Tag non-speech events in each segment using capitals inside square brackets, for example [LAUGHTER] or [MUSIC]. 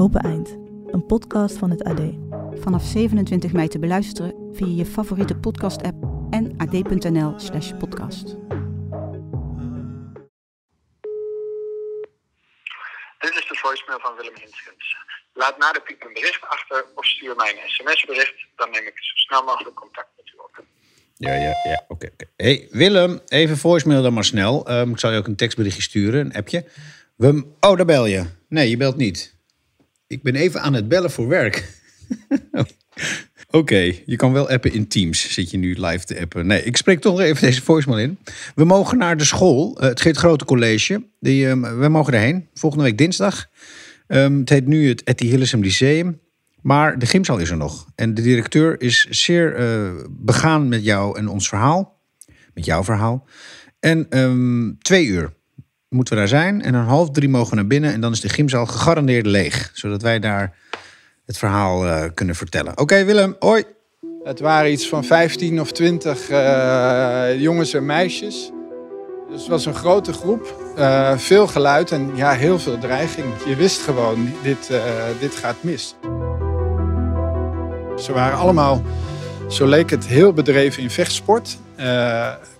Open Eind, een podcast van het AD. Vanaf 27 mei te beluisteren via je favoriete podcast-app en ad.nl/slash podcast. Dit is de voicemail van Willem Hinskens. Laat na de piep een bericht achter of stuur mij een sms-bericht. Dan neem ik zo snel mogelijk contact met u op. Ja, ja, ja. Oké, oké. Hey, Willem, even voicemail dan maar snel. Ehm, ik zal je ook een tekstberichtje sturen, een appje. We, oh, daar bel je. Nee, je belt niet. Ik ben even aan het bellen voor werk. [LAUGHS] Oké, je kan wel appen in Teams. Zit je nu live te appen? Nee, ik spreek toch even deze voicemail in. We mogen naar de school, uh, het Geert Grote College. Die, uh, we mogen erheen, volgende week dinsdag. Um, het heet nu het Etty Hillesum Lyceum. Maar de gymzaal is er nog. En de directeur is zeer uh, begaan met jou en ons verhaal. Met jouw verhaal. En um, twee uur moeten we daar zijn. En een half drie mogen we naar binnen. En dan is de gymzaal gegarandeerd leeg. Zodat wij daar het verhaal uh, kunnen vertellen. Oké, Willem, hoi. Het waren iets van 15 of 20 uh, jongens en meisjes. Dus het was een grote groep. Uh, veel geluid en ja, heel veel dreiging. Je wist gewoon, dit, dit gaat mis. Ze waren allemaal, zo leek het, heel bedreven in vechtsport.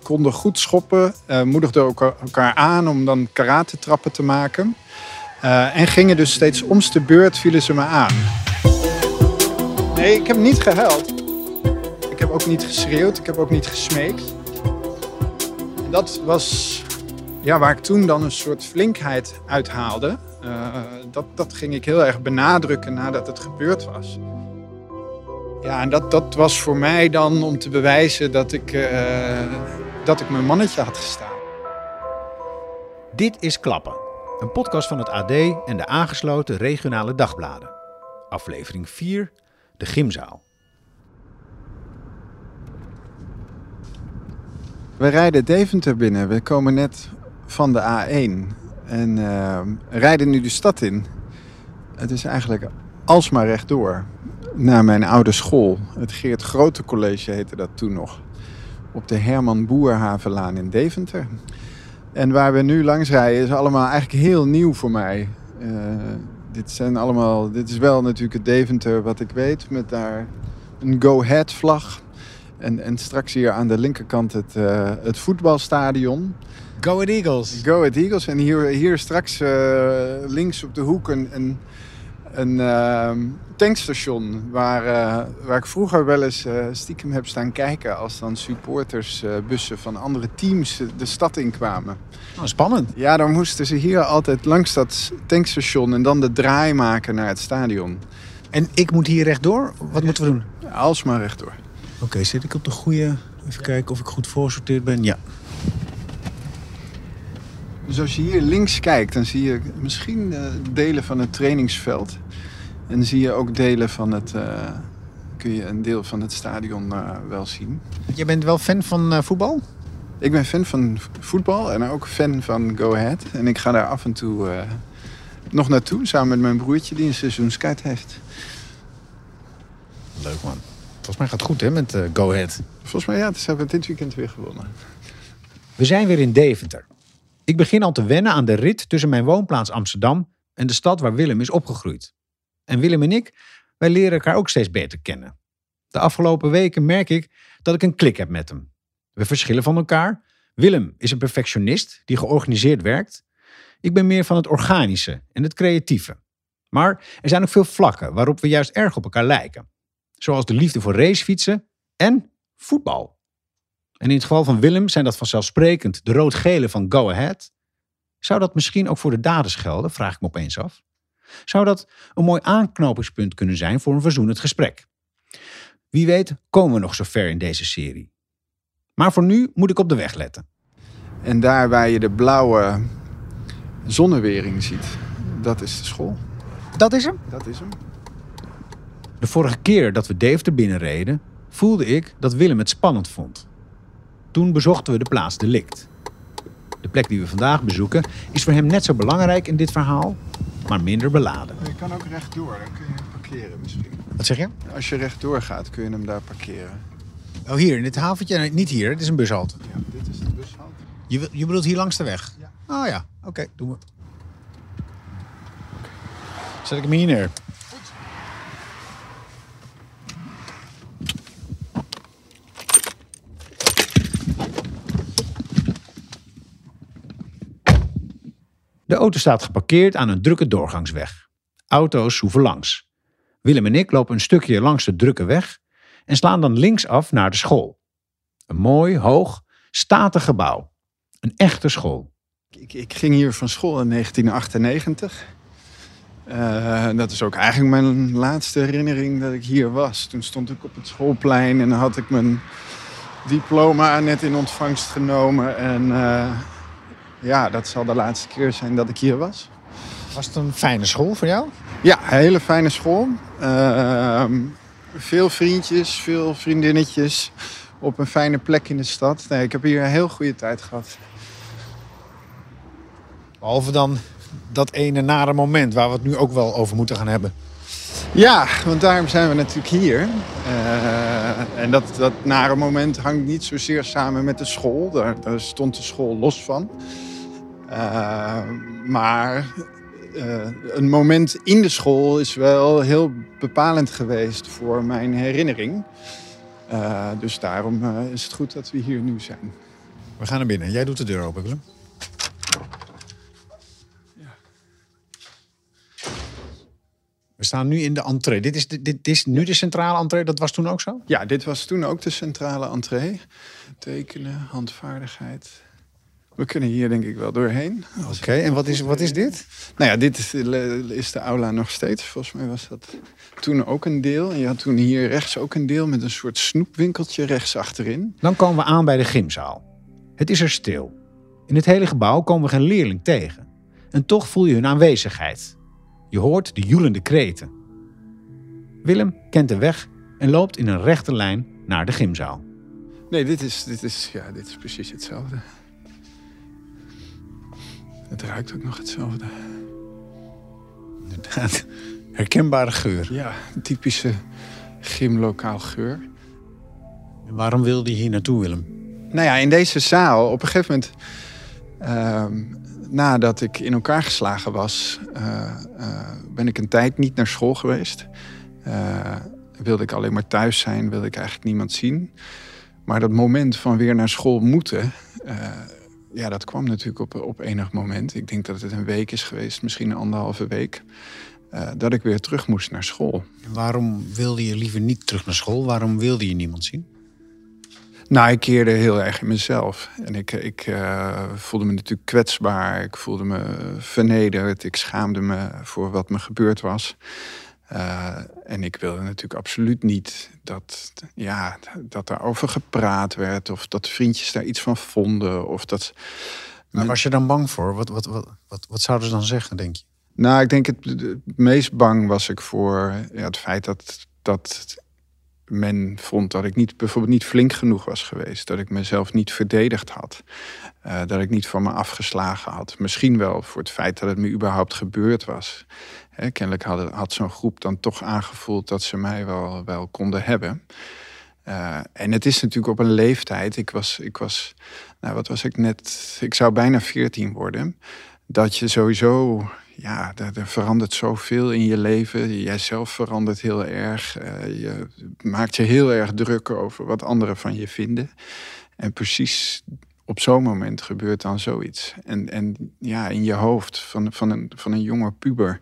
Konden goed schoppen, moedigden elkaar aan om dan karate-trappen te maken. en gingen dus steeds omste beurt, vielen ze me aan. Nee, ik heb niet gehuild. Ik heb ook niet geschreeuwd. Ik heb ook niet gesmeekt. Dat was ja, waar ik toen dan een soort flinkheid uithaalde. Uh, dat, dat ging ik heel erg benadrukken nadat het gebeurd was. Ja, en dat, dat was voor mij dan om te bewijzen dat ik, uh, dat ik mijn mannetje had gestaan. Dit is Klappen, een podcast van het AD en de aangesloten regionale dagbladen. Aflevering 4 de gymzaal. We rijden Deventer binnen. We komen net van de A1 en uh, rijden nu de stad in. Het is eigenlijk alsmaar rechtdoor naar mijn oude school. Het Geert Grote College heette dat toen nog. Op de Herman Boerhavenlaan in Deventer. En waar we nu langs rijden is allemaal eigenlijk heel nieuw voor mij. Uh, dit zijn allemaal. Dit is wel natuurlijk het Deventer wat ik weet. Met daar een Go Ahead vlag. En, en straks hier aan de linkerkant het, uh, het voetbalstadion. Go Ahead Eagles. Go Ahead Eagles. En hier, hier straks uh, links op de hoek een, een, een uh, tankstation. Waar, uh, waar ik vroeger wel eens stiekem heb staan kijken. Als dan supportersbussen van andere teams de stad inkwamen. Oh, spannend. Ja, dan moesten ze hier altijd langs dat tankstation en dan de draai maken naar het stadion. En ik moet hier rechtdoor? Wat moeten we doen? Ja, alsmaar rechtdoor. Oké, okay, zit ik op de goede... Even kijken of ik goed voorsorteerd ben. Ja. Dus als je hier links kijkt, dan zie je misschien uh, delen van het trainingsveld. En dan zie je ook delen van het... Uh, kun je een deel van het stadion uh, wel zien. Je bent wel fan van voetbal? Ik ben fan van voetbal en ook fan van Go Ahead. En ik ga daar af en toe uh, nog naartoe, samen met mijn broertje die een seizoenskaart heeft. Leuk man. Volgens mij gaat het goed hè, met uh, Go Ahead. Volgens mij ja, ze hebben dit weekend weer gewonnen. We zijn weer in Deventer. Ik begin al te wennen aan de rit tussen mijn woonplaats Amsterdam en de stad waar Willem is opgegroeid. En Willem en ik, wij leren elkaar ook steeds beter kennen. De afgelopen weken merk ik dat ik een klik heb met hem. We verschillen van elkaar. Willem is een perfectionist die georganiseerd werkt. Ik ben meer van het organische en het creatieve. Maar er zijn ook veel vlakken waarop we juist erg op elkaar lijken. Zoals de liefde voor racefietsen en voetbal. En in het geval van Willem zijn dat vanzelfsprekend de rood-gele van Go Ahead. Zou dat misschien ook voor de daders gelden, vraag ik me opeens af. Zou dat een mooi aanknopingspunt kunnen zijn voor een verzoenend gesprek? Wie weet komen we nog zo ver in deze serie. Maar voor nu moet ik op de weg letten. En daar waar je de blauwe zonnewering ziet, dat is de school. Dat is hem? Dat is hem. De vorige keer dat we Deventer binnenreden, voelde ik dat Willem het spannend vond. Toen bezochten we de plaats delict. De plek die we vandaag bezoeken is voor hem net zo belangrijk in dit verhaal, maar minder beladen. Je kan ook rechtdoor, dan kun je hem parkeren misschien. Wat zeg je? Als je rechtdoor gaat, kun je hem daar parkeren. Oh, hier, in dit haventje? Nee, niet hier, het is een bushalte. Ja, dit is de bushalte. Je, wil- je bedoelt hier langs de weg? Ja. Oh ja, oké, doen we. Zet ik hem hier neer. De auto staat geparkeerd aan een drukke doorgangsweg. Auto's hoeven langs. Willem en ik lopen een stukje langs de drukke weg en slaan dan linksaf naar de school. Een mooi, hoog, statig gebouw. Een echte school. Ik, ik ging hier van school in 1998. Eh, dat is ook eigenlijk mijn laatste herinnering dat ik hier was. Toen stond ik op het schoolplein en had ik mijn diploma net in ontvangst genomen. En eh, ja, dat zal de laatste keer zijn dat ik hier was. Was het een fijne school voor jou? Ja, een hele fijne school. Ehm, veel vriendjes, veel vriendinnetjes. Op een fijne plek in de stad. Nee, ik heb hier een heel goede tijd gehad. Behalve dan dat ene nare moment waar we het nu ook wel over moeten gaan hebben. Ja, want daarom zijn we natuurlijk hier. Eh, en dat, dat nare moment hangt niet zozeer samen met de school. Daar, daar stond de school los van. Eh, maar eh, een moment in de school is wel heel bepalend geweest voor mijn herinnering. Eh, dus daarom is het goed dat we hier nu zijn. We gaan naar binnen. Jij doet de deur open, Willem. We staan nu in de entree. Dit is, de- dit is nu de centrale entree. Dat was toen ook zo? Ja, dit was toen ook de centrale entree. Tekenen, handvaardigheid. We kunnen hier denk ik wel doorheen. Oké, en wat is, wat is dit? Nou ja, dit is, is de aula nog steeds. Volgens mij was dat toen ook een deel. En je had toen hier rechts ook een deel met een soort snoepwinkeltje rechts achterin. Dan komen we aan bij de gymzaal. Het is er stil. In het hele gebouw komen we geen leerling tegen. En toch voel je hun aanwezigheid. Je hoort de joelende kreten. Willem kent de weg en loopt in een rechte lijn naar de gymzaal. Nee, dit is, dit is, ja, dit is precies hetzelfde. Het ruikt ook nog hetzelfde. Inderdaad, herkenbare geur. Ja, een typische gymlokaal geur. En waarom wilde je hier naartoe, Willem? Nou ja, in deze zaal, op een gegeven moment, ehm, nadat ik in elkaar geslagen was, eh, eh, ben ik een tijd niet naar school geweest. Eh, wilde ik alleen maar thuis zijn, wilde ik eigenlijk niemand zien. Maar dat moment van weer naar school moeten, ja, dat kwam natuurlijk op, op enig moment. Ik denk dat het een week is geweest, misschien een anderhalve week, eh, dat ik weer terug moest naar school. Waarom wilde je liever niet terug naar school? Waarom wilde je niemand zien? Nou, ik keerde heel erg in mezelf. En ik, ik eh, voelde me natuurlijk kwetsbaar. Ik voelde me vernederd. Ik schaamde me voor wat me gebeurd was. Eh, en ik wilde natuurlijk absoluut niet dat, ja, dat daarover gepraat werd. Of dat vriendjes daar iets van vonden. Of dat... Waar was je dan bang voor? Wat, wat, wat, wat, wat zouden ze dan zeggen, denk je? Nou, ik denk het, het meest bang was ik voor ja, het feit dat, dat men vond dat ik niet, bijvoorbeeld niet flink genoeg was geweest. Dat ik mezelf niet verdedigd had. Eh, dat ik niet van me afgeslagen had. Misschien wel voor het feit dat het me überhaupt gebeurd was. Kennelijk had, had zo'n groep dan toch aangevoeld dat ze mij wel, wel konden hebben. Eh, en het is natuurlijk op een leeftijd. Ik was, ik was, nou wat was ik net? Ik zou bijna 14 worden. Dat je sowieso, ja, er, er verandert zoveel in je leven. Jijzelf verandert heel erg. Eh, je maakt je heel erg druk over wat anderen van je vinden. En precies op zo'n moment gebeurt dan zoiets. En, en ja, in je hoofd van, van, een, van een jonge puber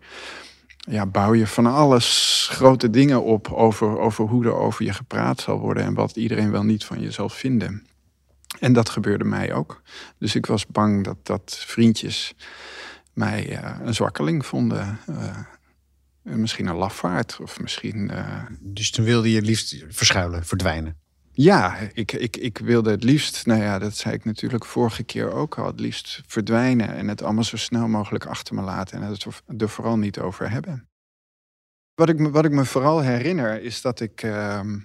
ja, bouw je van alles grote dingen op over, over hoe er over je gepraat zal worden en wat iedereen wel niet van je zal vinden. En dat gebeurde mij ook. Dus ik was bang dat, dat vriendjes mij eh, een zwakkeling vonden. eh, misschien een lafaard of misschien. eh, Dus toen wilde je liefst verschuilen, verdwijnen. Ja, ik, ik, ik wilde het liefst, nou ja, dat zei ik natuurlijk vorige keer ook al, het liefst verdwijnen en het allemaal zo snel mogelijk achter me laten en het er vooral niet over hebben. Wat ik, me- wat ik me vooral herinner is dat ik. ehm,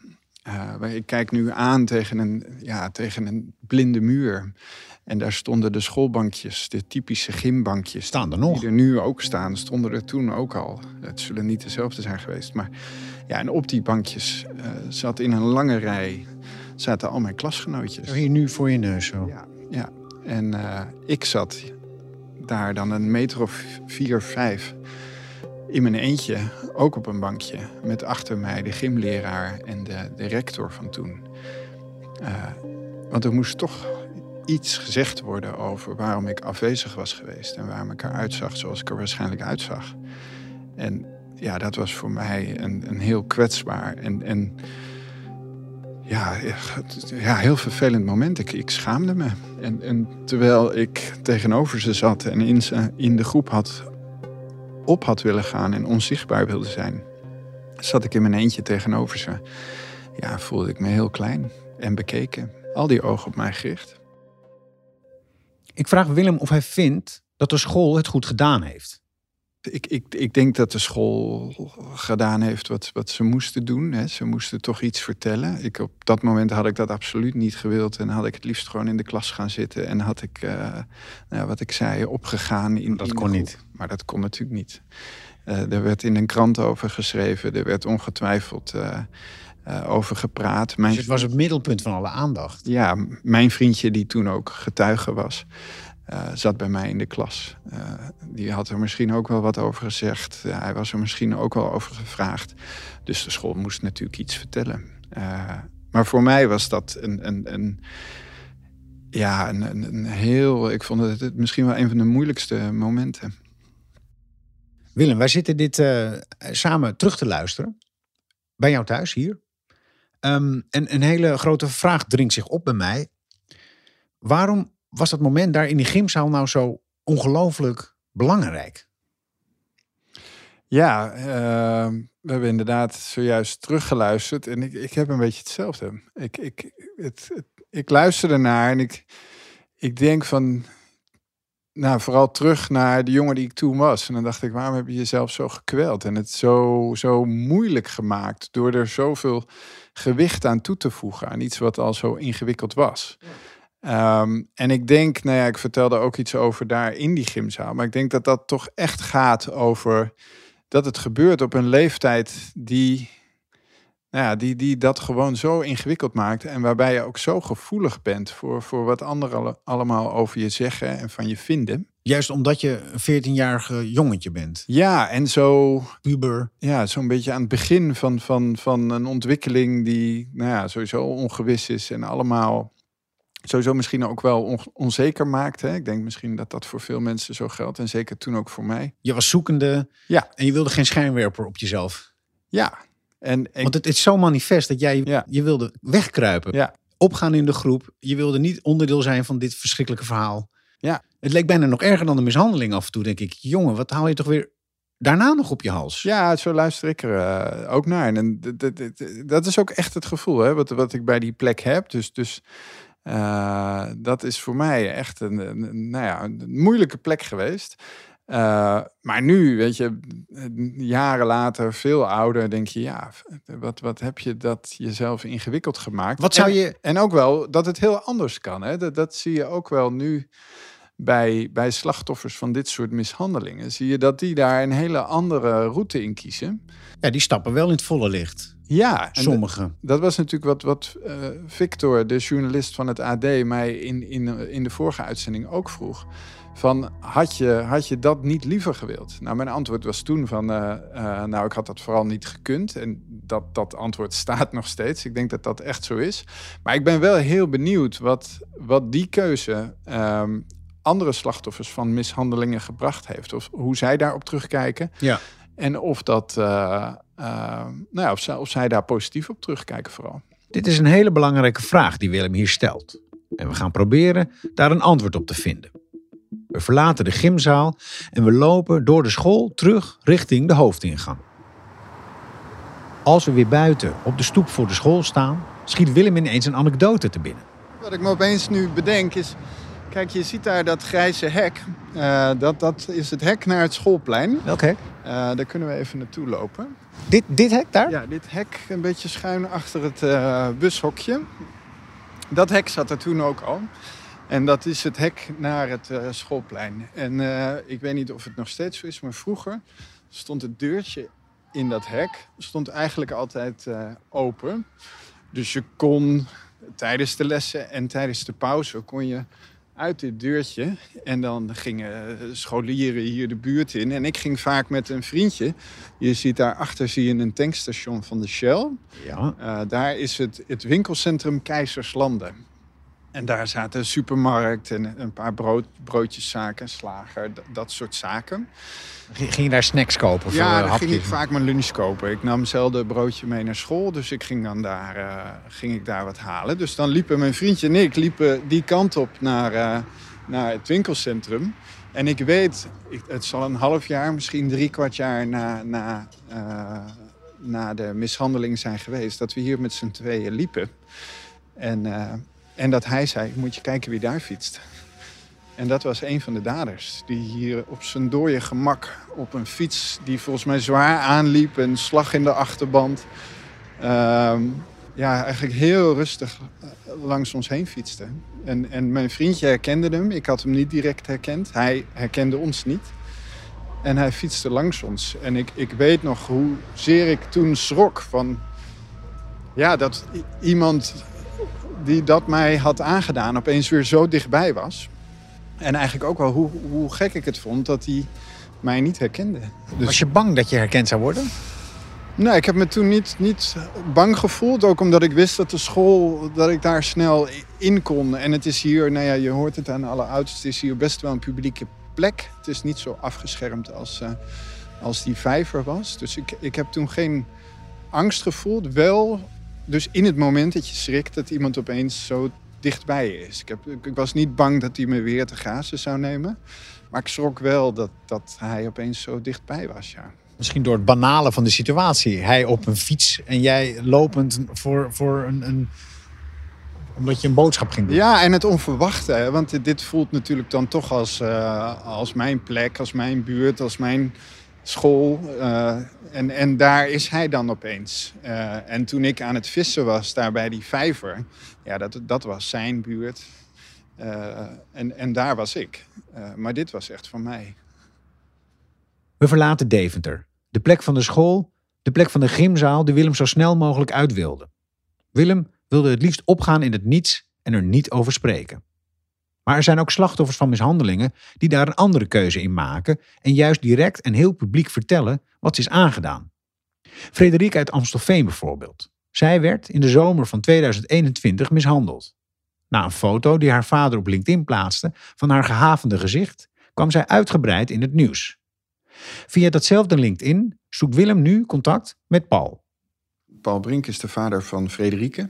eh, ik kijk nu aan tegen een, ja, tegen een blinde muur. En daar stonden de schoolbankjes, de typische gymbankjes. Staan er nog? Die er nu ook staan, stonden er toen ook al. Het zullen niet dezelfde zijn geweest. Maar ja, en op die bankjes eh, zat in een lange rij zaten al mijn klasgenootjes. Hier nu voor je neus zo. Ja, ja. En eh, ik zat daar dan een meter of vier, vijf in mijn eentje, ook op een bankje. Met achter mij de gymleraar en de, de rector van toen. Eh, want er moest toch iets gezegd worden over waarom ik afwezig was geweest. En waarom ik eruit zag zoals ik er waarschijnlijk uitzag. En ja, dat was voor mij een, een heel kwetsbaar en, en ja, ja, heel vervelend moment. Ik, ik schaamde me. En, en terwijl ik tegenover ze zat en in, in de groep had op had willen gaan en onzichtbaar wilde zijn, zat ik in mijn eentje tegenover ze. Ja, voelde ik me heel klein en bekeken. Al die ogen op mij gericht. Ik vraag Willem of hij vindt dat de school het goed gedaan heeft. Ik, ik, ik denk dat de school gedaan heeft wat, wat ze moesten doen. Hè. Ze moesten toch iets vertellen. Ik, op dat moment had ik dat absoluut niet gewild. En had ik het liefst gewoon in de klas gaan zitten. En had ik, eh, nou, wat ik zei, opgegaan. In, Dat in kon niet. Maar dat kon natuurlijk niet. Eh, er werd in een krant over geschreven. Er werd ongetwijfeld eh, over gepraat. Mijn Dus het was het middelpunt van alle aandacht. ja, mijn vriendje die toen ook getuige was, eh, zat bij mij in de klas. Eh, die had er misschien ook wel wat over gezegd. Hij was er misschien ook wel over gevraagd. Dus de school moest natuurlijk iets vertellen. Eh, maar voor mij was dat een, een, een ja, een, een, heel. Ik vond het misschien wel een van de moeilijkste momenten. Willem, wij zitten dit samen terug te luisteren. Bij jou thuis, hier. Ehm, en een hele grote vraag dringt zich op bij mij. Waarom was dat moment daar in die gymzaal nou zo ongelooflijk belangrijk? Ja, eh, we hebben inderdaad zojuist teruggeluisterd. En ik, ik heb een beetje hetzelfde. Ik, ik, het, het- ik luister ernaar en ik, ik denk van... Nou, vooral terug naar de jongen die ik toen was. En dan dacht ik, waarom heb je jezelf zo gekweld? En het zo, zo moeilijk gemaakt door er zoveel gewicht aan toe te voegen. Aan iets wat al zo ingewikkeld was. Ehm, en ik denk, nou ja, ik vertelde ook iets over daar in die gymzaal. Maar ik denk dat dat toch echt gaat over dat het gebeurt op een leeftijd die, nou ja, die, die dat gewoon zo ingewikkeld maakt. En waarbij je ook zo gevoelig bent voor, voor wat anderen alle- allemaal over je zeggen en van je vinden. Juist omdat je een 14-jarige jongetje bent. Ja, en zo, Puber. ja, zo'n beetje aan het begin van, van, van een ontwikkeling die nou ja, sowieso ongewis is en allemaal sowieso misschien ook wel on- onzeker maakt. Hè? Ik denk misschien dat dat voor veel mensen zo geldt en zeker toen ook voor mij. Je was zoekende. Ja. En je wilde geen schijnwerper op jezelf. Ja, en, en Want het is zo manifest dat jij Ja. je wilde wegkruipen. Ja. Opgaan in de groep. Je wilde niet onderdeel zijn van dit verschrikkelijke verhaal. Ja. Het leek bijna nog erger dan de mishandeling af en toe. Denk ik, jongen, wat haal je toch weer daarna nog op je hals? Ja, zo luister ik er eh, ook naar. En dat is ook echt het gevoel hè, wat, wat ik bij die plek heb. Dus, dus eh, dat is voor mij echt een, nou ja, een moeilijke plek geweest. Eh, maar nu, weet je, jaren later, veel ouder, denk je, ja, wat, wat heb je dat jezelf ingewikkeld gemaakt? Wat zou En- je- En ook wel dat het heel anders kan. Hè? Dat, dat zie je ook wel nu bij, bij slachtoffers van dit soort mishandelingen. Zie je dat die daar een hele andere route in kiezen. Ja, die stappen wel in het volle licht. Ja, en Sommigen. dat was natuurlijk wat, wat eh, Victor, de journalist van het AD, mij in, in, in de vorige uitzending ook vroeg. Van, had je, had je dat niet liever gewild? Nou, mijn antwoord was toen van, eh, eh, nou, ik had dat vooral niet gekund. En dat, dat antwoord [LAUGHS] staat nog steeds. Ik denk dat dat echt zo is. Maar ik ben wel heel benieuwd wat, wat die keuze ehm, andere slachtoffers van mishandelingen gebracht heeft. Of hoe zij daarop terugkijken. Ja. En of, dat, eh, eh, nou ja, of, zij, of zij daar positief op terugkijken vooral. Dit is een hele belangrijke vraag die Willem hier stelt. En we gaan proberen daar een antwoord op te vinden. We verlaten de gymzaal en we lopen door de school terug richting de hoofdingang. Als we weer buiten op de stoep voor de school staan, schiet Willem ineens een anekdote te binnen. Wat ik me opeens nu bedenk is... Kijk, je ziet daar dat grijze hek. Eh, dat, dat is het hek naar het schoolplein. Welk hek? Eh, daar kunnen we even naartoe lopen. Dit, dit hek daar? Ja, dit hek een beetje schuin achter het eh, bushokje. Dat hek zat er toen ook al. En dat is het hek naar het schoolplein. En ik weet niet of het nog steeds zo is, maar vroeger stond het deurtje in dat hek stond eigenlijk altijd open. Dus je kon tijdens de lessen en tijdens de pauze kon je uit dit deurtje. En dan gingen scholieren hier de buurt in. En ik ging vaak met een vriendje. Je ziet daarachter zie je een tankstation van de Shell. Ja. Eh, daar is het, het winkelcentrum Keizerslanden. En daar zaten een supermarkt en een paar brood, broodjeszaken, slager, dat soort zaken. Ging je daar snacks kopen? Voor ja, daar ging ik vaak mijn lunch kopen. Ik nam zelden broodje mee naar school, dus ik ging dan daar, eh, ging ik daar wat halen. Dus dan liepen mijn vriendje en ik liepen die kant op naar, eh, naar het winkelcentrum. En ik weet, het zal een half jaar, misschien drie kwart jaar na, na, eh, na de mishandeling zijn geweest, dat we hier met z'n tweeën liepen. En, en dat hij zei, moet je kijken wie daar fietst. En dat was een van de daders. Die hier op zijn dode gemak op een fiets die volgens mij zwaar aanliep. Een slag in de achterband. ehm, ja, eigenlijk heel rustig eh, langs ons heen fietste. En, en mijn vriendje herkende hem. Ik had hem niet direct herkend. Hij herkende ons niet. En hij fietste langs ons. En ik, ik weet nog hoezeer ik toen schrok van... Ja, dat iemand die dat mij had aangedaan opeens weer zo dichtbij was. En eigenlijk ook wel hoe, hoe gek ik het vond dat hij mij niet herkende. Dus, Was je bang dat je herkend zou worden? Nee, ik heb me toen niet, niet bang gevoeld. Ook omdat ik wist dat de school, dat ik daar snel in kon. En het is hier, nou ja, je hoort het aan alle auto's, het is hier best wel een publieke plek. Het is niet zo afgeschermd als, eh, als die vijver was. Dus ik, ik heb toen geen angst gevoeld. Wel, dus in het moment dat je schrikt dat iemand opeens zo dichtbij is. Ik, heb, ik, ik was niet bang dat hij me weer te grazen zou nemen. Maar ik schrok wel dat, dat hij opeens zo dichtbij was, ja. Misschien door het banale van de situatie. Hij op een fiets en jij lopend voor, voor een, een... Omdat je een boodschap ging doen. Ja, en het onverwachte. hè, Want dit- dit voelt natuurlijk dan toch als, eh, als mijn plek, als mijn buurt, als mijn school. eh, en, en daar is hij dan opeens. Eh, en toen ik aan het vissen was, daar bij die vijver, ja, dat, dat was zijn buurt. Eh, en, en daar was ik. Maar dit was echt van mij. We verlaten Deventer. De plek van de school, de plek van de gymzaal die Willem zo snel mogelijk uit wilde. Willem wilde het liefst opgaan in het niets en er niet over spreken. Maar er zijn ook slachtoffers van mishandelingen die daar een andere keuze in maken en juist direct en heel publiek vertellen wat ze is aangedaan. Frederike uit Amstelveen bijvoorbeeld. Zij werd in de zomer van 2021 mishandeld. Na een foto die haar vader op LinkedIn plaatste van haar gehavende gezicht, kwam zij uitgebreid in het nieuws. Via datzelfde LinkedIn zoekt Willem nu contact met Paul. Paul Brink is de vader van Frederike.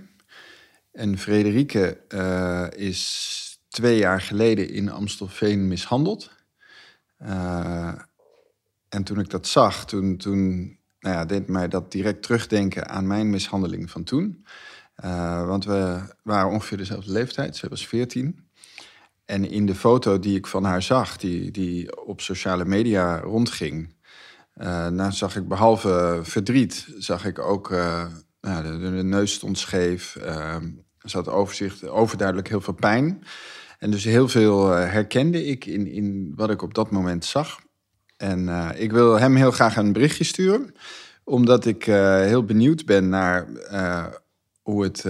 En Frederike eh, is twee jaar geleden in Amstelveen mishandeld. Eh, en toen ik dat zag, toen, toen nou ja, deed mij dat direct terugdenken aan mijn mishandeling van toen. Eh, want we waren ongeveer dezelfde leeftijd, ze was 14. En in de foto die ik van haar zag, die, die op sociale media rondging, nou zag ik behalve verdriet, zag ik ook, nou, de, neus stond scheef, eh, er zat overzicht, overduidelijk heel veel pijn. En dus heel veel eh, herkende ik in, in wat ik op dat moment zag. En eh, ik wil hem heel graag een berichtje sturen, omdat ik eh, heel benieuwd ben naar hoe, het,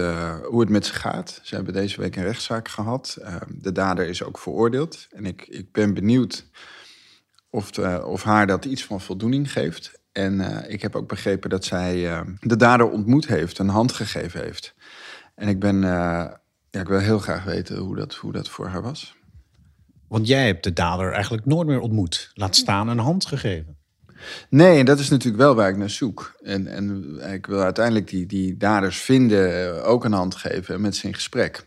hoe het met ze gaat. Ze hebben deze week een rechtszaak gehad. Eh, de dader is ook veroordeeld. En ik, ik ben benieuwd of, de- of haar dat iets van voldoening geeft. En ik heb ook begrepen dat zij de dader ontmoet heeft, een hand gegeven heeft. En ik ben, ja, ik wil heel graag weten hoe dat, hoe dat voor haar was. Want jij hebt de dader eigenlijk nooit meer ontmoet. Laat staan een hand gegeven. Nee, en dat is natuurlijk wel waar ik naar zoek. En, en ik wil uiteindelijk die, die daders vinden, eh, ook een hand geven en met ze in gesprek.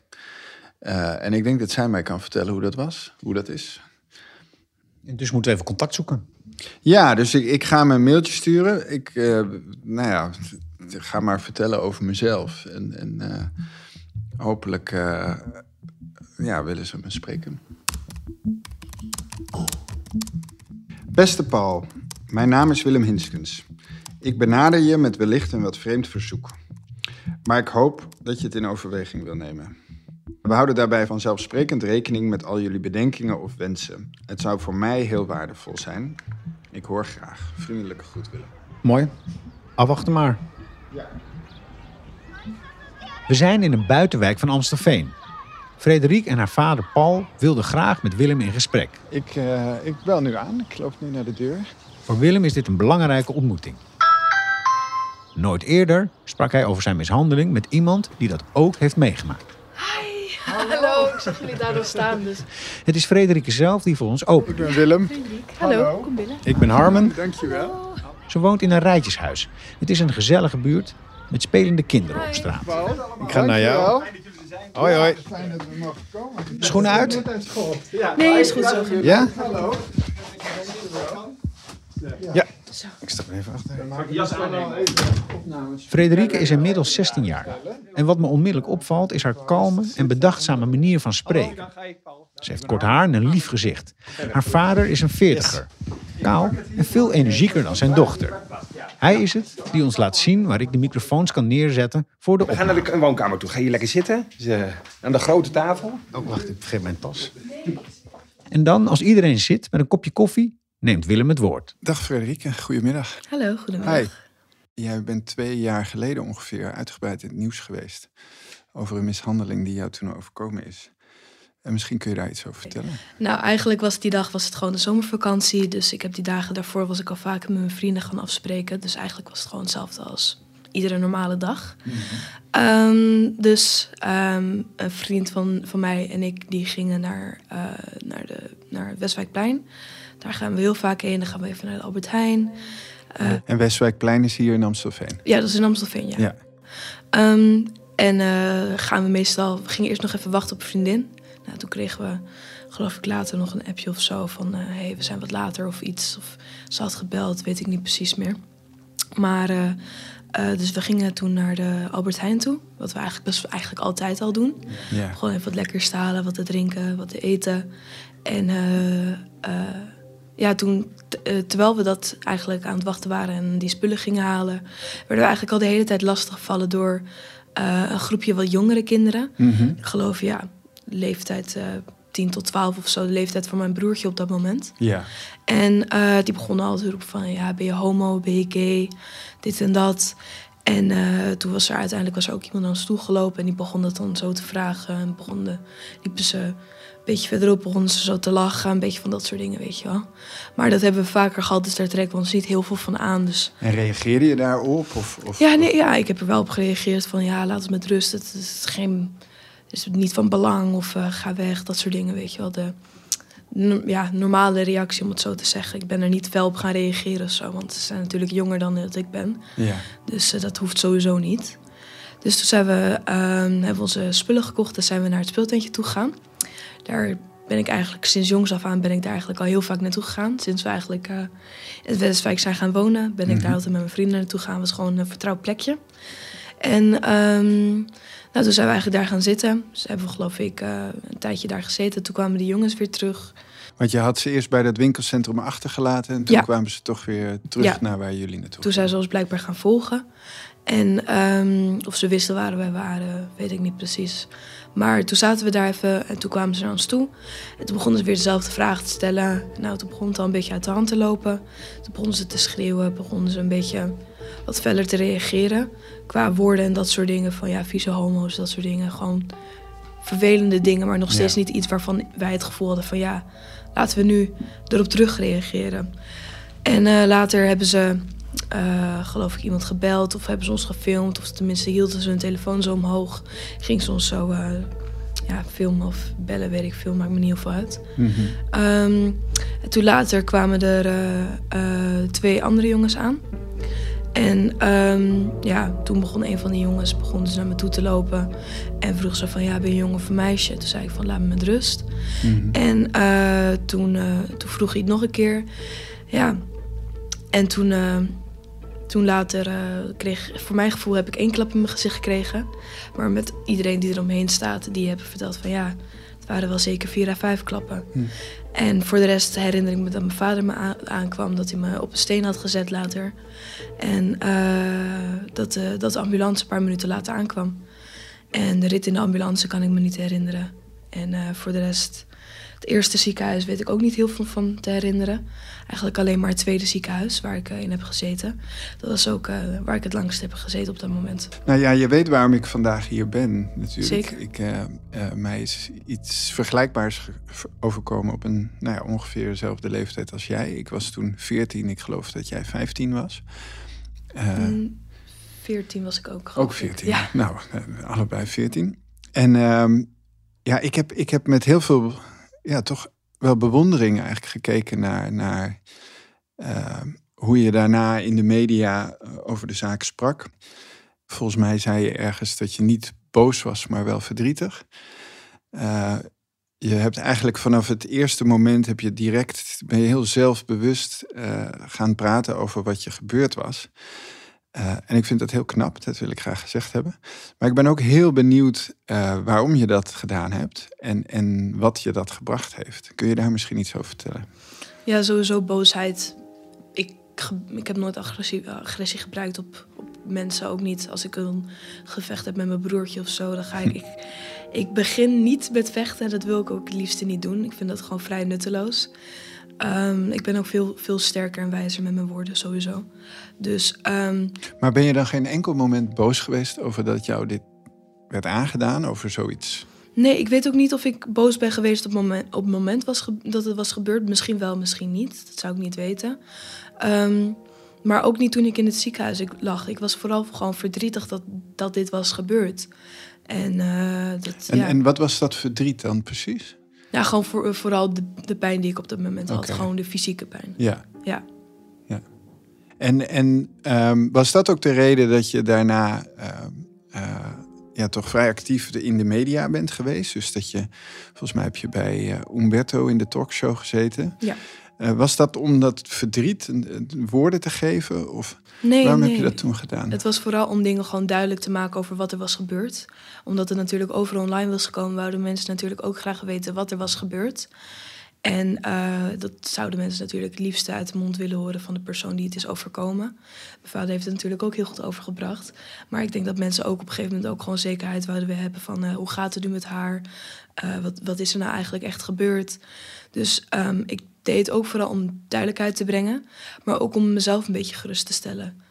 Eh, en ik denk dat zij mij kan vertellen hoe dat was, hoe dat is. En dus moeten we even contact zoeken. Ja, dus ik, ik ga hem een mailtje sturen. Ik, eh, nou ja, ga maar vertellen over mezelf. En, en hopelijk eh, ja, willen ze me spreken. Beste Paul, mijn naam is Willem Hinskens. Ik benader je met wellicht een wat vreemd verzoek. Maar ik hoop dat je het in overweging wil nemen. We houden daarbij vanzelfsprekend rekening met al jullie bedenkingen of wensen. Het zou voor mij heel waardevol zijn. Ik hoor graag. Vriendelijke groet, Willem. Mooi. Afwachten maar. We zijn in een buitenwijk van Amstelveen. Frederik en haar vader Paul wilden graag met Willem in gesprek. Ik, eh, ik bel nu aan. Ik loop nu naar de deur. Voor Willem is dit een belangrijke ontmoeting. Nooit eerder sprak hij over zijn mishandeling met iemand die dat ook heeft meegemaakt. Hallo, ik zag jullie daar nog staan. Dus. Het is Frederike zelf die voor ons opent. Ik ben Willem. Hallo, kom binnen. Ik ben Harmen. Dankjewel. Ze woont in een rijtjeshuis. Het is een gezellige buurt met spelende kinderen op straat. Ik ga naar jou. Hoi, hoi. Fijn dat we mogen komen. Schoenen uit? Nee, is goed zo. Ja? Hallo. Ja. Ik sta er even achter. Frederike is inmiddels 16 jaar. En wat me onmiddellijk opvalt is haar kalme en bedachtzame manier van spreken. Ze heeft kort haar en een lief gezicht. Haar vader is een veertiger. Kaal en veel energieker dan zijn dochter. Hij is het die ons laat zien waar ik de microfoons kan neerzetten voor de We gaan naar de woonkamer toe. Ga je lekker zitten? Eh, aan de grote tafel. Oh, wacht. Ik vergeet mijn tas. En dan, als iedereen zit met een kopje koffie, neemt Willem het woord. Dag Frederike. Goedemiddag. Hallo, goedemiddag. Hi. Jij bent twee jaar geleden ongeveer uitgebreid in het nieuws geweest. Over een mishandeling die jou toen overkomen is. En misschien kun je daar iets over vertellen. Nou, eigenlijk was die dag was het gewoon de zomervakantie. Dus ik heb die dagen daarvoor was ik al vaker met mijn vrienden gaan afspreken. Dus eigenlijk was het gewoon hetzelfde als iedere normale dag. Ehm, dus ehm, een vriend van, van mij en ik die gingen naar, eh, naar, de, naar het Westwijkplein. Daar gaan we heel vaak heen. Dan gaan we even naar de Albert Heijn. Eh, En Westwijkplein is hier in Amstelveen. Ja, dat is in Amstelveen, ja. Ja. Ehm, en eh, gaan we meestal... We gingen eerst nog even wachten op een vriendin. Nou, toen kregen we, geloof ik, later nog een appje of zo van... hé, hey, we zijn wat later of iets. Of ze had gebeld, weet ik niet precies meer. Maar, eh, eh, dus we gingen toen naar de Albert Heijn toe. Wat we eigenlijk, dus eigenlijk altijd al doen. Ja. Gewoon even wat lekkers halen, wat te drinken, wat te eten. En eh, eh, ja, toen, eh, terwijl we dat eigenlijk aan het wachten waren en die spullen gingen halen, werden we eigenlijk al de hele tijd lastiggevallen door eh, een groepje wat jongere kinderen. Mhm. Ik geloof, ja, leeftijd eh 10 tot 12 of zo, de leeftijd van mijn broertje op dat moment. Ja. En die begonnen al te roepen van, ja, ben je homo, ben je gay, dit en dat. En toen was er uiteindelijk was er ook iemand aan ons toegelopen en die begon dat dan zo te vragen. En begonnen, liepen ze beetje verderop, begonnen ze zo te lachen, een beetje van dat soort dingen, weet je wel. Maar dat hebben we vaker gehad, dus daar trekken we ons niet heel veel van aan. Dus En reageerde je daarop? Of, of, ja, nee, ja, ik heb er wel op gereageerd van, ja, laat het met rust. Het is geen, het is niet van belang of eh, ga weg, dat soort dingen, weet je wel. De no- ja, normale reactie, om het zo te zeggen. Ik ben er niet fel op gaan reageren of zo, want ze zijn natuurlijk jonger dan dat ik ben. Ja. Dus eh, dat hoeft sowieso niet. Dus toen zijn we, ehm, hebben we onze spullen gekocht en zijn we naar het speeltentje toe gegaan. Daar ben ik eigenlijk sinds jongs af aan ben ik daar eigenlijk al heel vaak naartoe gegaan. Sinds we eigenlijk eh, in het Westwijk zijn gaan wonen, ben ik daar altijd met mijn vrienden naartoe gegaan. Was gewoon een vertrouwd plekje. En ehm, nou, toen zijn we eigenlijk daar gaan zitten. Dus hebben we geloof ik eh, een tijdje daar gezeten. Toen kwamen de jongens weer terug. Want je had ze eerst bij dat winkelcentrum achtergelaten. En toen Ja. kwamen ze toch weer terug Ja. naar waar jullie naartoe Toen zijn ze ons blijkbaar gaan volgen. En ehm, of ze wisten waar wij waren, weet ik niet precies. Maar toen zaten we daar even en toen kwamen ze naar ons toe. En toen begonnen ze weer dezelfde vragen te stellen. Nou, toen begon het al een beetje uit de hand te lopen. Toen begonnen ze te schreeuwen, begonnen ze een beetje wat feller te reageren. Qua woorden en dat soort dingen. Van ja, vieze homo's, dat soort dingen. Gewoon vervelende dingen, maar nog steeds Ja. niet iets waarvan wij het gevoel hadden van ja, laten we nu erop terug reageren. En eh, later hebben ze, eh, geloof ik, iemand gebeld of hebben ze ons gefilmd. Of tenminste hielden ze hun telefoon zo omhoog. Ging ze ons zo eh, ja, filmen of bellen, weet ik veel, maakt me niet heel veel uit. Mhm. Ehm, en toen later kwamen er eh, twee andere jongens aan. En ehm, ja, toen begon een van die jongens begon dus naar me toe te lopen. En vroeg ze van, ja, ben je een jongen of een meisje? Toen zei ik van, laat me met rust. Mhm. En toen, toen vroeg hij het nog een keer. Ja. En toen, eh, toen later eh, kreeg, voor mijn gevoel heb ik één klap in mijn gezicht gekregen. Maar met iedereen die eromheen staat, die hebben verteld van ja, het waren wel zeker vier à vijf klappen. Hm. En voor de rest herinner ik me dat mijn vader me aan- aankwam, dat hij me op een steen had gezet later. En eh, dat, de, dat de ambulance een paar minuten later aankwam. En de rit in de ambulance kan ik me niet herinneren. En voor de rest, het eerste ziekenhuis weet ik ook niet heel veel van te herinneren. Eigenlijk alleen maar het tweede ziekenhuis waar ik eh, in heb gezeten. Dat was ook eh, waar ik het langst heb gezeten op dat moment. Nou ja, je weet waarom ik vandaag hier ben, natuurlijk. Zeker. Ik, eh, mij is iets vergelijkbaars ge- overkomen op een nou ja, ongeveer dezelfde leeftijd als jij. Ik was toen 14, ik geloof dat jij 15 was. Mm, 14 was ik ook. ook ik. 14. Ja. Nou, allebei 14. En ehm, ja, ik heb, ik heb met heel veel, ja, toch wel bewondering eigenlijk gekeken naar, naar ehm, hoe je daarna in de media eh, over de zaak sprak. Volgens mij zei je ergens dat je niet boos was, maar wel verdrietig. Eh, je hebt eigenlijk vanaf het eerste moment heb je direct, ben je heel zelfbewust eh, gaan praten over wat je gebeurd was. Eh, en ik vind dat heel knap, dat wil ik graag gezegd hebben. Maar ik ben ook heel benieuwd eh, waarom je dat gedaan hebt en, en wat je dat gebracht heeft. Kun je daar misschien iets over vertellen? Ja, sowieso boosheid. Ik, ik heb nooit agressie, agressie gebruikt op, op mensen. Ook niet als ik een gevecht heb met mijn broertje of zo. Dan ga ik, [LAUGHS] ik... Ik begin niet met vechten. Dat wil ik ook het liefste niet doen. Ik vind dat gewoon vrij nutteloos. Ehm, ik ben ook veel, veel sterker en wijzer met mijn woorden, sowieso. Dus ehm, Maar ben je dan geen enkel moment boos geweest over dat jou dit werd aangedaan, over zoiets? Nee, ik weet ook niet of ik boos ben geweest op het moment, op het moment was dat het was gebeurd. Misschien wel, misschien niet. Dat zou ik niet weten. Ehm, maar ook niet toen ik in het ziekenhuis ik lag. Ik was vooral gewoon verdrietig dat, dat dit was gebeurd. En, eh, dat, En, ja. en wat was dat verdriet dan precies? Ja, gewoon voor, vooral de, de pijn die ik op dat moment had. Gewoon de fysieke pijn. Ja. Ja. ja. En, en ehm, was dat ook de reden dat je daarna ehm, eh, ja, toch vrij actief in de media bent geweest? Dus dat je, volgens mij heb je bij eh, Umberto in de talkshow gezeten. Ja. Eh, was dat om dat verdriet woorden te geven? Of Nee, waarom heb je dat toen gedaan? Het was vooral om dingen gewoon duidelijk te maken over wat er was gebeurd. Omdat het natuurlijk overal online was gekomen, wouden mensen natuurlijk ook graag weten wat er was gebeurd. En eh, dat zouden mensen natuurlijk het liefste uit de mond willen horen van de persoon die het is overkomen. Mijn vader heeft het natuurlijk ook heel goed overgebracht. Maar ik denk dat mensen ook op een gegeven moment ook gewoon zekerheid wouden hebben van eh, hoe gaat het nu met haar? Eh, wat, wat is er nou eigenlijk echt gebeurd? Dus ehm, ik deed het ook vooral om duidelijkheid te brengen, maar ook om mezelf een beetje gerust te stellen.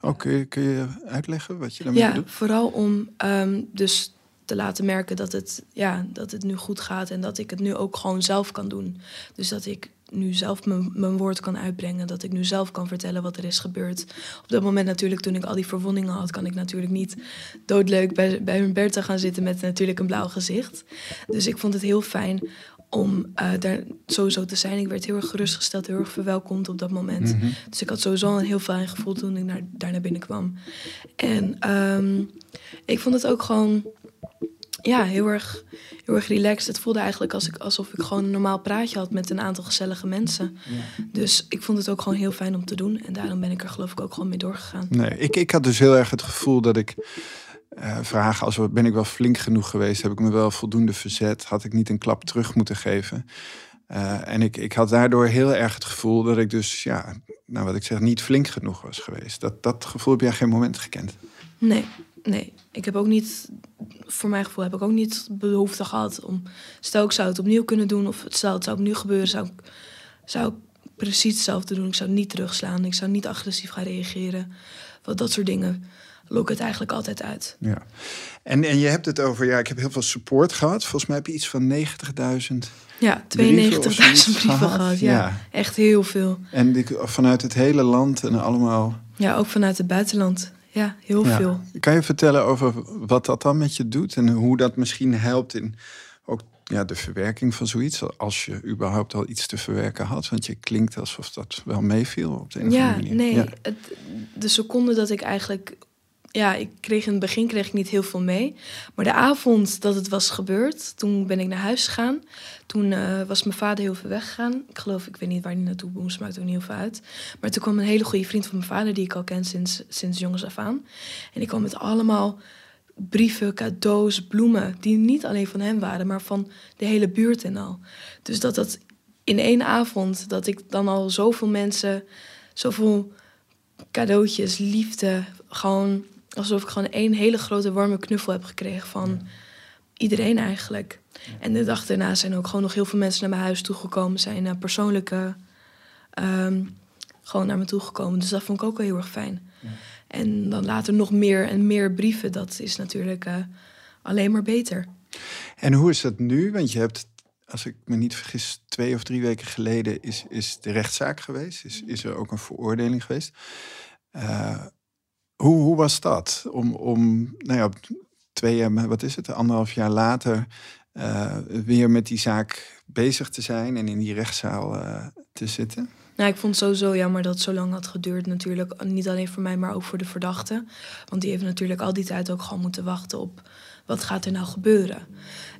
Oh, kun, je, kun je uitleggen wat je daarmee Ja, bedoelt? vooral om ehm, dus te laten merken dat het, ja, dat het nu goed gaat en dat ik het nu ook gewoon zelf kan doen. Dus dat ik nu zelf mijn, woord kan uitbrengen, dat ik nu zelf kan vertellen wat er is gebeurd. Op dat moment natuurlijk, toen ik al die verwondingen had, kan ik natuurlijk niet doodleuk bij, bij Humberto gaan zitten met natuurlijk een blauw gezicht. Dus ik vond het heel fijn om eh, daar sowieso te zijn. Ik werd heel erg gerustgesteld, heel erg verwelkomd op dat moment. Mhm. Dus ik had sowieso een heel fijn gevoel toen ik naar, daar naar binnen kwam. En ehm, ik vond het ook gewoon ja, heel erg, heel erg relaxed. Het voelde eigenlijk als ik, alsof ik gewoon een normaal praatje had met een aantal gezellige mensen. Dus ik vond het ook gewoon heel fijn om te doen. En daarom ben ik er geloof ik ook gewoon mee doorgegaan. Nee, ik, ik had dus heel erg het gevoel dat ik eh, vragen als ben ik wel flink genoeg geweest, heb ik me wel voldoende verzet, had ik niet een klap terug moeten geven. Eh, en ik, ik had daardoor heel erg het gevoel dat ik dus, ja, nou wat ik zeg, niet flink genoeg was geweest. Dat, dat gevoel heb jij geen moment gekend. Nee, nee. Ik heb ook niet, voor mijn gevoel heb ik ook niet behoefte gehad om, stel ik zou het opnieuw kunnen doen of stel het zou opnieuw gebeuren, zou zou ik precies hetzelfde doen. Ik zou niet terugslaan, ik zou niet agressief gaan reageren. Want dat soort dingen lok het eigenlijk altijd uit. Ja. En, en je hebt het over, ja, ik heb heel veel support gehad. Volgens mij heb je iets van 90.000 Ja, 92.000 brieven gehad. Ja. Ja. echt heel veel. En die, vanuit het hele land en allemaal. Ja, ook vanuit het buitenland. Ja, heel Ja. veel. Kan je vertellen over wat dat dan met je doet en hoe dat misschien helpt in ook ja, de verwerking van zoiets? Als je überhaupt al iets te verwerken had, want je klinkt alsof dat wel meeviel op de een of Ja, andere manier. nee. Ja. Het, de seconde dat ik eigenlijk... Ja, ik kreeg in het begin kreeg ik niet heel veel mee. Maar de avond dat het was gebeurd, toen ben ik naar huis gegaan. Toen eh, was mijn vader heel veel weggegaan. Ik geloof, ik weet niet waar hij naartoe moest, maakt ook niet heel veel uit. Maar toen kwam een hele goede vriend van mijn vader, die ik al ken sinds, sinds jongens af aan. En die kwam met allemaal brieven, cadeaus, bloemen, die niet alleen van hem waren, maar van de hele buurt en al. Dus dat dat in één avond, dat ik dan al zoveel mensen, zoveel cadeautjes, liefde, gewoon alsof ik gewoon één hele grote warme knuffel heb gekregen van iedereen eigenlijk. En de dag daarna zijn ook gewoon nog heel veel mensen naar mijn huis toegekomen, zijn persoonlijke ehm, gewoon naar me toegekomen. Dus dat vond ik ook wel heel erg fijn. En dan later nog meer en meer brieven. Dat is natuurlijk uh, alleen maar beter. En hoe is dat nu? Want je hebt, als ik me niet vergis, twee of drie weken geleden is, is de rechtszaak geweest. Is, is er ook een veroordeling geweest. Uh, hoe, hoe was dat? Om, om nou ja, twee, wat is het, anderhalf jaar later uh, weer met die zaak bezig te zijn en in die rechtszaal te zitten? Nou, ik vond het sowieso jammer dat het zo lang had geduurd. Natuurlijk, niet alleen voor mij, maar ook voor de verdachte. Want die heeft natuurlijk al die tijd ook gewoon moeten wachten op wat gaat er nou gebeuren.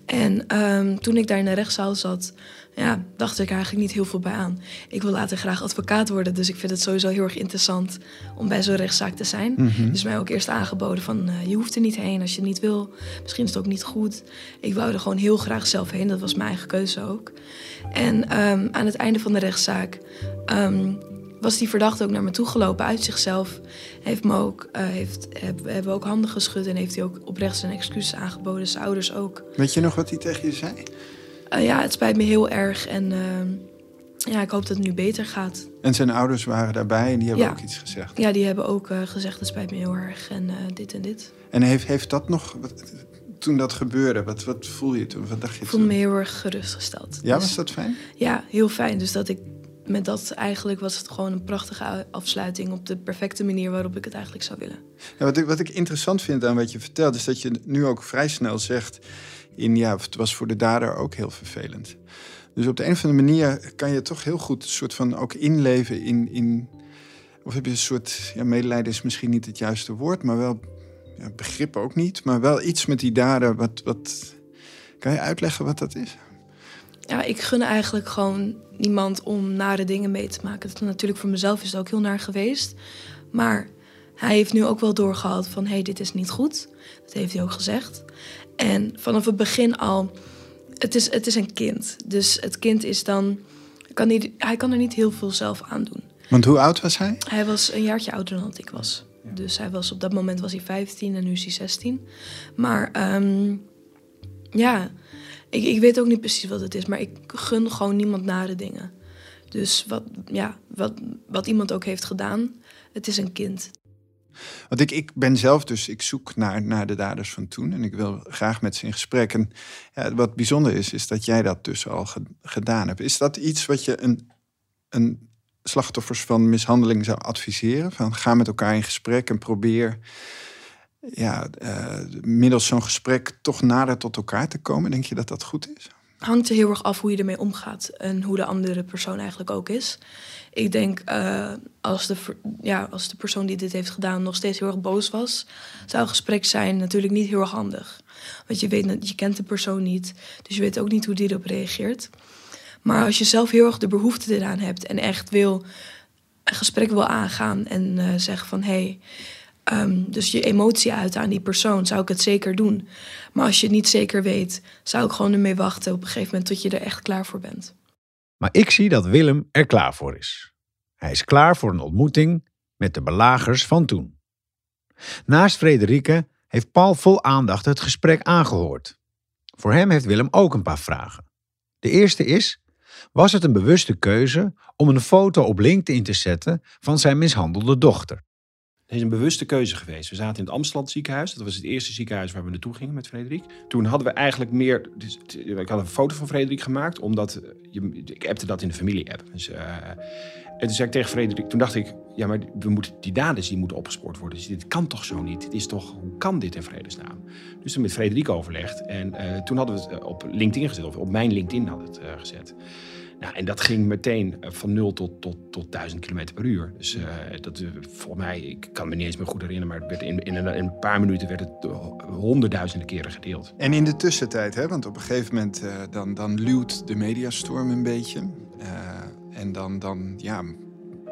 En um, toen ik daar in de rechtszaal zat, ja, dacht ik eigenlijk niet heel veel bij aan. Ik wil later graag advocaat worden, dus ik vind het sowieso heel erg interessant om bij zo'n rechtszaak te zijn. Mm -hmm. Dus mij ook eerst aangeboden van uh, je hoeft er niet heen als je het niet wil. Misschien is het ook niet goed. Ik wou er gewoon heel graag zelf heen, dat was mijn eigen keuze ook. En um, aan het einde van de rechtszaak um, was die verdachte ook naar me toe gelopen uit zichzelf. Heeft me ook, uh, heeft, heb, hebben ook handen geschud en heeft hij ook oprecht zijn excuses aangeboden. Zijn ouders ook. Weet je nog wat hij tegen je zei? Uh, ja, het spijt me heel erg en uh, ja, ik hoop dat het nu beter gaat. En zijn ouders waren daarbij en die hebben ja. ook iets gezegd? Ja, die hebben ook gezegd het spijt me heel erg en dit en dit. En heeft, heeft dat nog... Wat, toen dat gebeurde, wat, wat voel je toen? Wat dacht je ik voelde me heel erg gerustgesteld. Ja, was dat fijn? Ja, heel fijn. Dus dat ik met dat eigenlijk was het gewoon een prachtige afsluiting op de perfecte manier waarop ik het eigenlijk zou willen. Ja, wat, ik, wat ik interessant vind aan wat je vertelt, is dat je nu ook vrij snel zegt: in ja, het was voor de dader ook heel vervelend. Dus op de een of andere manier kan je toch heel goed een soort van ook inleven in. in of heb je een soort, ja, medelijden is misschien niet het juiste woord, maar wel ja, begrip ook niet, maar wel iets met die dader. Wat, wat, kan je uitleggen wat dat is? Ja, ik gun eigenlijk gewoon niemand om nare dingen mee te maken. Dat natuurlijk voor mezelf is ook heel naar geweest. Maar hij heeft nu ook wel doorgehad van... hé, hey, dit is niet goed. Dat heeft hij ook gezegd. En vanaf het begin al... Het is, het is een kind. Dus het kind is dan... Kan niet, hij kan er niet heel veel zelf aan doen. Want hoe oud was hij? Hij was een jaartje ouder dan ik was. Dus hij was, op dat moment was hij 15 en nu is hij 16. Maar um, ja, ik, ik weet ook niet precies wat het is, maar ik gun gewoon niemand nare dingen. Dus wat, ja, wat, wat iemand ook heeft gedaan, het is een kind. Want ik, ik ben zelf dus, ik zoek naar, naar de daders van toen en ik wil graag met ze in gesprek. En ja, wat bijzonder is, is dat jij dat dus al ge, gedaan hebt. Is dat iets wat je een, een slachtoffers van mishandeling zou adviseren? Van ga met elkaar in gesprek en probeer ja, uh, middels zo'n gesprek toch nader tot elkaar te komen? Denk je dat dat goed is? Hangt er heel erg af hoe je ermee omgaat en hoe de andere persoon eigenlijk ook is. Ik denk uh, als, de, ja, als de persoon die dit heeft gedaan nog steeds heel erg boos was, zou een gesprek zijn natuurlijk niet heel erg handig. Want je, weet, je kent de persoon niet, dus je weet ook niet hoe die erop reageert. Maar als je zelf heel erg de behoefte eraan hebt en echt wil een gesprek wil aangaan en uh, zeggen van hé, hey, Um, dus je emotie uiten aan die persoon, zou ik het zeker doen. Maar als je het niet zeker weet, zou ik gewoon ermee wachten op een gegeven moment tot je er echt klaar voor bent. Maar ik zie dat Willem er klaar voor is. Hij is klaar voor een ontmoeting met de belagers van toen. Naast Frederike heeft Paul vol aandacht het gesprek aangehoord. Voor hem heeft Willem ook een paar vragen. De eerste is: was het een bewuste keuze om een foto op LinkedIn te zetten van zijn mishandelde dochter? Is een bewuste keuze geweest. We zaten in het Amsterdam ziekenhuis. Dat was het eerste ziekenhuis waar we naartoe gingen met Frederik. Toen hadden we eigenlijk meer... Dus, ik had een foto van Frederik gemaakt, omdat... Je, ik appte dat in de familie-app. Dus, uh, en toen zei ik tegen Frederik... Toen dacht ik, ja, maar we moeten, die daders die moeten opgespoord worden. Dus dit kan toch zo niet? Dit is toch, hoe kan dit in vredesnaam? Dus toen met Frederik overlegd. En uh, toen hadden we het op LinkedIn gezet. Of op mijn LinkedIn we het gezet. Nou, en dat ging meteen van 0 tot, tot, tot 1000 km per uur. Dus uh, dat, uh, volgens mij, ik kan me niet eens meer goed herinneren, maar werd in, een, paar minuten werd het honderdduizenden keren gedeeld. En in de tussentijd, hè, want op een gegeven moment dan, dan luwt de mediastorm een beetje. en dan, dan ja,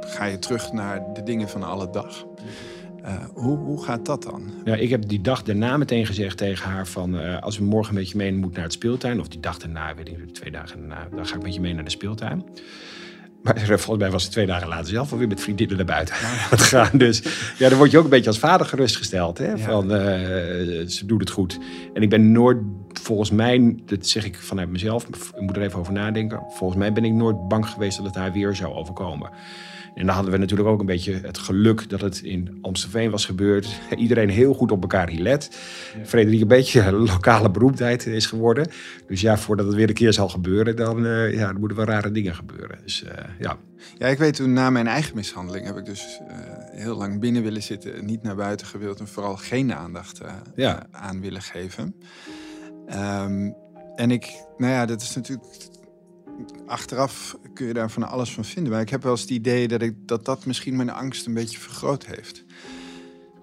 ga je terug naar de dingen van alle dag. Eh, hoe, hoe gaat dat dan? Ja, ik heb die dag daarna meteen gezegd tegen haar van... eh, als we morgen met je mee moeten naar het speeltuin... of die dag daarna, weet ik niet, twee dagen daarna... dan ga ik met je mee naar de speeltuin. Maar volgens mij was het twee dagen later zelf alweer met vriendinnen naar buiten aan [LAUGHS] het gaan. Dus ja, dan word je ook een beetje als vader gerustgesteld. Hè? Van, eh, ze doet het goed. En ik ben nooit, volgens mij, dat zeg ik vanuit mezelf... ik moet er even over nadenken. Volgens mij ben ik nooit bang geweest dat het haar weer zou overkomen. En dan hadden we natuurlijk ook een beetje het geluk dat het in Amstelveen was gebeurd. [LAUGHS] Iedereen heel goed op elkaar hilet. Frederik een beetje [LAUGHS] lokale beroemdheid is geworden. Dus ja, voordat het weer een keer zal gebeuren, dan, eh, ja, dan moeten wel rare dingen gebeuren. Dus eh, ja. Ja, ik weet toen na mijn eigen mishandeling heb ik dus eh, heel lang binnen willen zitten, niet naar buiten gewild en vooral geen aandacht Ja. aan willen geven. Ehm, en ik, nou ja, dat is natuurlijk. Achteraf kun je daar van alles van vinden. Maar ik heb wel eens het idee dat ik, dat, dat misschien mijn angst een beetje vergroot heeft.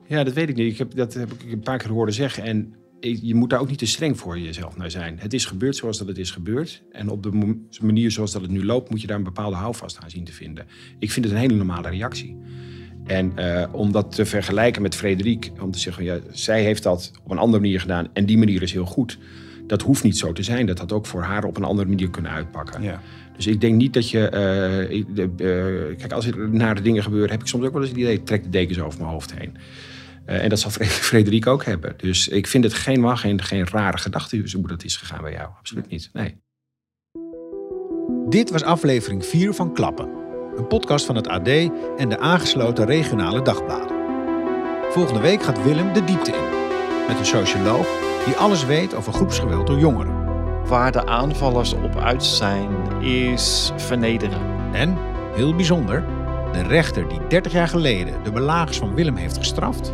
ja, dat weet ik niet. Ik heb, dat heb ik een paar keer horen zeggen. En je moet daar ook niet te streng voor jezelf naar zijn. Het is gebeurd zoals dat het is gebeurd. En op de manier zoals dat het nu loopt, moet je daar een bepaalde houvast aan zien te vinden. Ik vind het een hele normale reactie. En eh, om dat te vergelijken met Frederik, om te zeggen, ja, zij heeft dat op een andere manier gedaan en die manier is heel goed. Dat hoeft niet zo te zijn. Dat had ook voor haar op een andere manier kunnen uitpakken. Ja. Dus ik denk niet dat je. eh, de- eh, kijk, als er nare dingen gebeuren, heb ik soms ook wel eens het idee: trek de dekens over mijn hoofd heen. Eh, en dat zal Fre- [LAUGHS] Frederik ook hebben. Dus ik vind het geen, mag geen, geen rare gedachte hoe dat is gegaan bij jou. Absoluut niet. Nee. Dit was aflevering 4 van Klappen. Een podcast van het AD en de aangesloten regionale dagbladen. Volgende week gaat Willem de diepte in. Met een socioloog die alles weet over groepsgeweld door jongeren. Waar de aanvallers op uit zijn, is vernederen. En, heel bijzonder, de rechter die 30 jaar geleden de belagers van Willem heeft gestraft,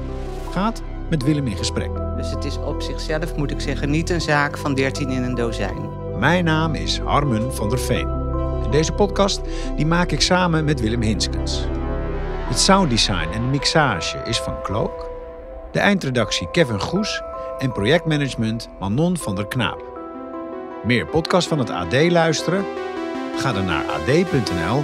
gaat met Willem in gesprek. Dus het is op zichzelf, moet ik zeggen, niet een zaak van 13 in een dozijn. Mijn naam is Harmen van der Veen. En deze podcast die maak ik samen met Willem Hinskens. Het sounddesign en mixage is van Klook. De eindredactie Kevin Goes en projectmanagement Manon van der Knaap. Meer podcast van het AD luisteren? Ga dan naar ad.nl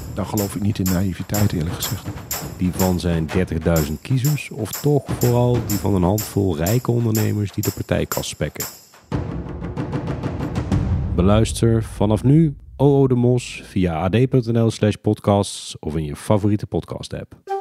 Dan geloof ik niet in naïviteit eerlijk gezegd. Die van zijn 30.000 kiezers of toch vooral die van een handvol rijke ondernemers die de partijkas spekken. Beluister vanaf nu OO de Mos via ad.nl slash podcasts of in je favoriete podcast app.